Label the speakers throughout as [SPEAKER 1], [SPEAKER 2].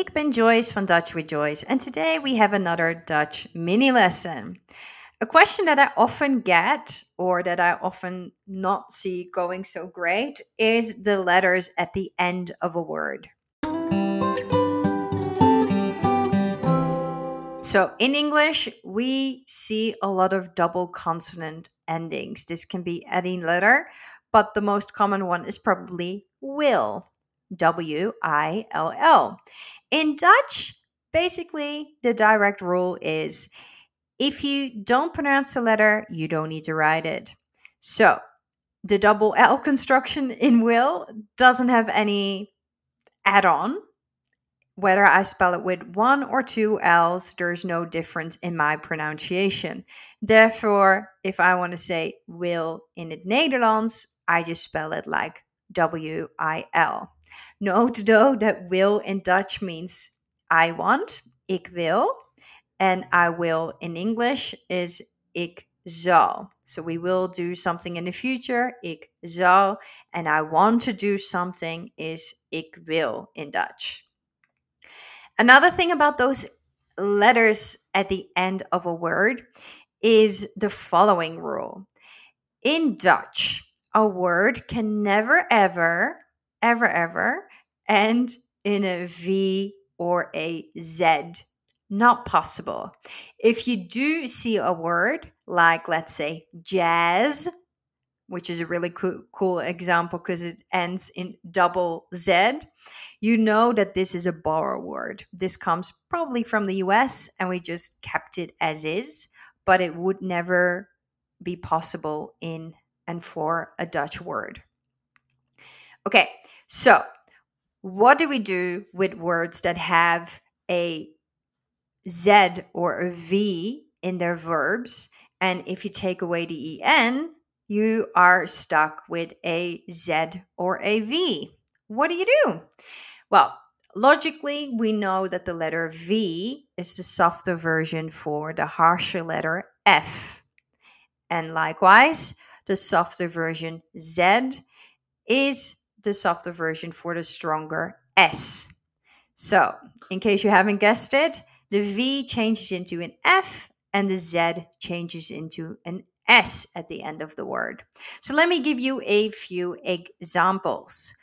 [SPEAKER 1] Ik ben Joyce van Dutch with Joyce, and today we have another Dutch mini lesson. A question that I often get, or that I often not see going so great, is the letters at the end of a word. So, in English, we see a lot of double consonant endings. This can be any letter, but the most common one is probably will. W I L L. In Dutch, basically, the direct rule is if you don't pronounce the letter, you don't need to write it. So, the double L construction in will doesn't have any add on. Whether I spell it with one or two L's, there's no difference in my pronunciation. Therefore, if I want to say will in het Nederlands, I just spell it like W I L. Note though that will in Dutch means I want, ik wil, and I will in English is ik zal. So we will do something in the future, ik zal, and I want to do something is ik wil in Dutch. Another thing about those letters at the end of a word is the following rule. In Dutch, a word can never ever ever, ever end in a V or a Z. Not possible. If you do see a word like, let's say, jazz, which is a really cool, cool example because it ends in double Z, you know that this is a borrow word. This comes probably from the US and we just kept it as is, but it would never be possible in and for a Dutch word. Okay, so what do we do with words that have a Z or a V in their verbs? And if you take away the EN, you are stuck with a Z or a V. What do you do? Well, logically, we know that the letter V is the softer version for the harsher letter F. And likewise, the softer version Z is the softer version for the stronger S. So, in case you haven't guessed it, the V changes into an F and the Z changes into an S at the end of the word. So, let me give you a few examples.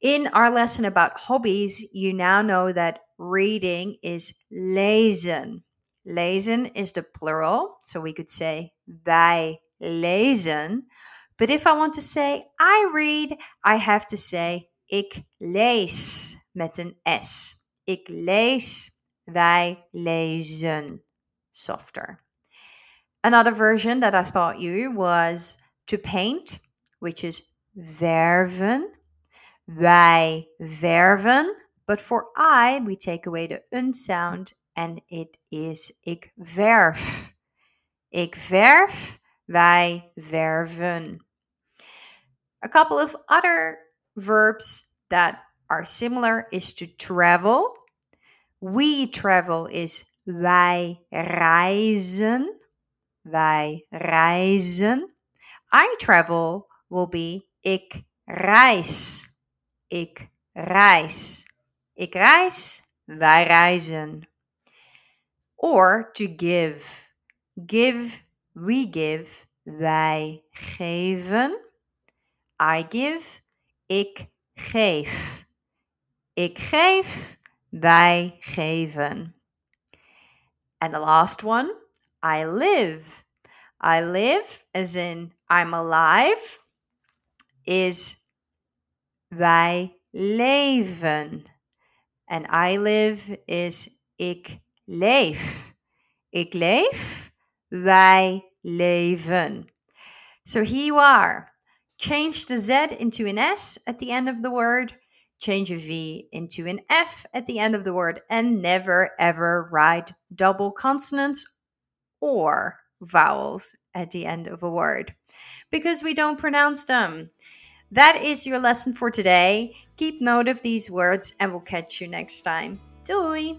[SPEAKER 1] In our lesson about hobbies, you now know that reading is lezen. Lezen is the plural, so we could say wij lezen. But if I want to say I read, I have to say ik lees met een S. Ik lees, wij lezen. Softer. Another version that I thought you was to paint, which is verven. Wij verven. But for I, we take away the un sound and it is ik verf. Ik verf, wij verven. A couple of other verbs that are similar is to travel. We travel is wij reizen. Wij reizen. I travel will be ik reis. Ik reis. Ik reis. Wij reizen. Or to give. Give, we give. Wij geven. I give. Ik geef. Ik geef. Wij geven. And the last one, I live. I live, as in I'm alive, is wij leven. And I live is ik leef. Ik leef, wij leven. So here you are. Change the Z into an S at the end of the word, change a V into an F at the end of the word, and never ever write double consonants or vowels at the end of a word because we don't pronounce them. That is your lesson for today. Keep note of these words and we'll catch you next time. Doei!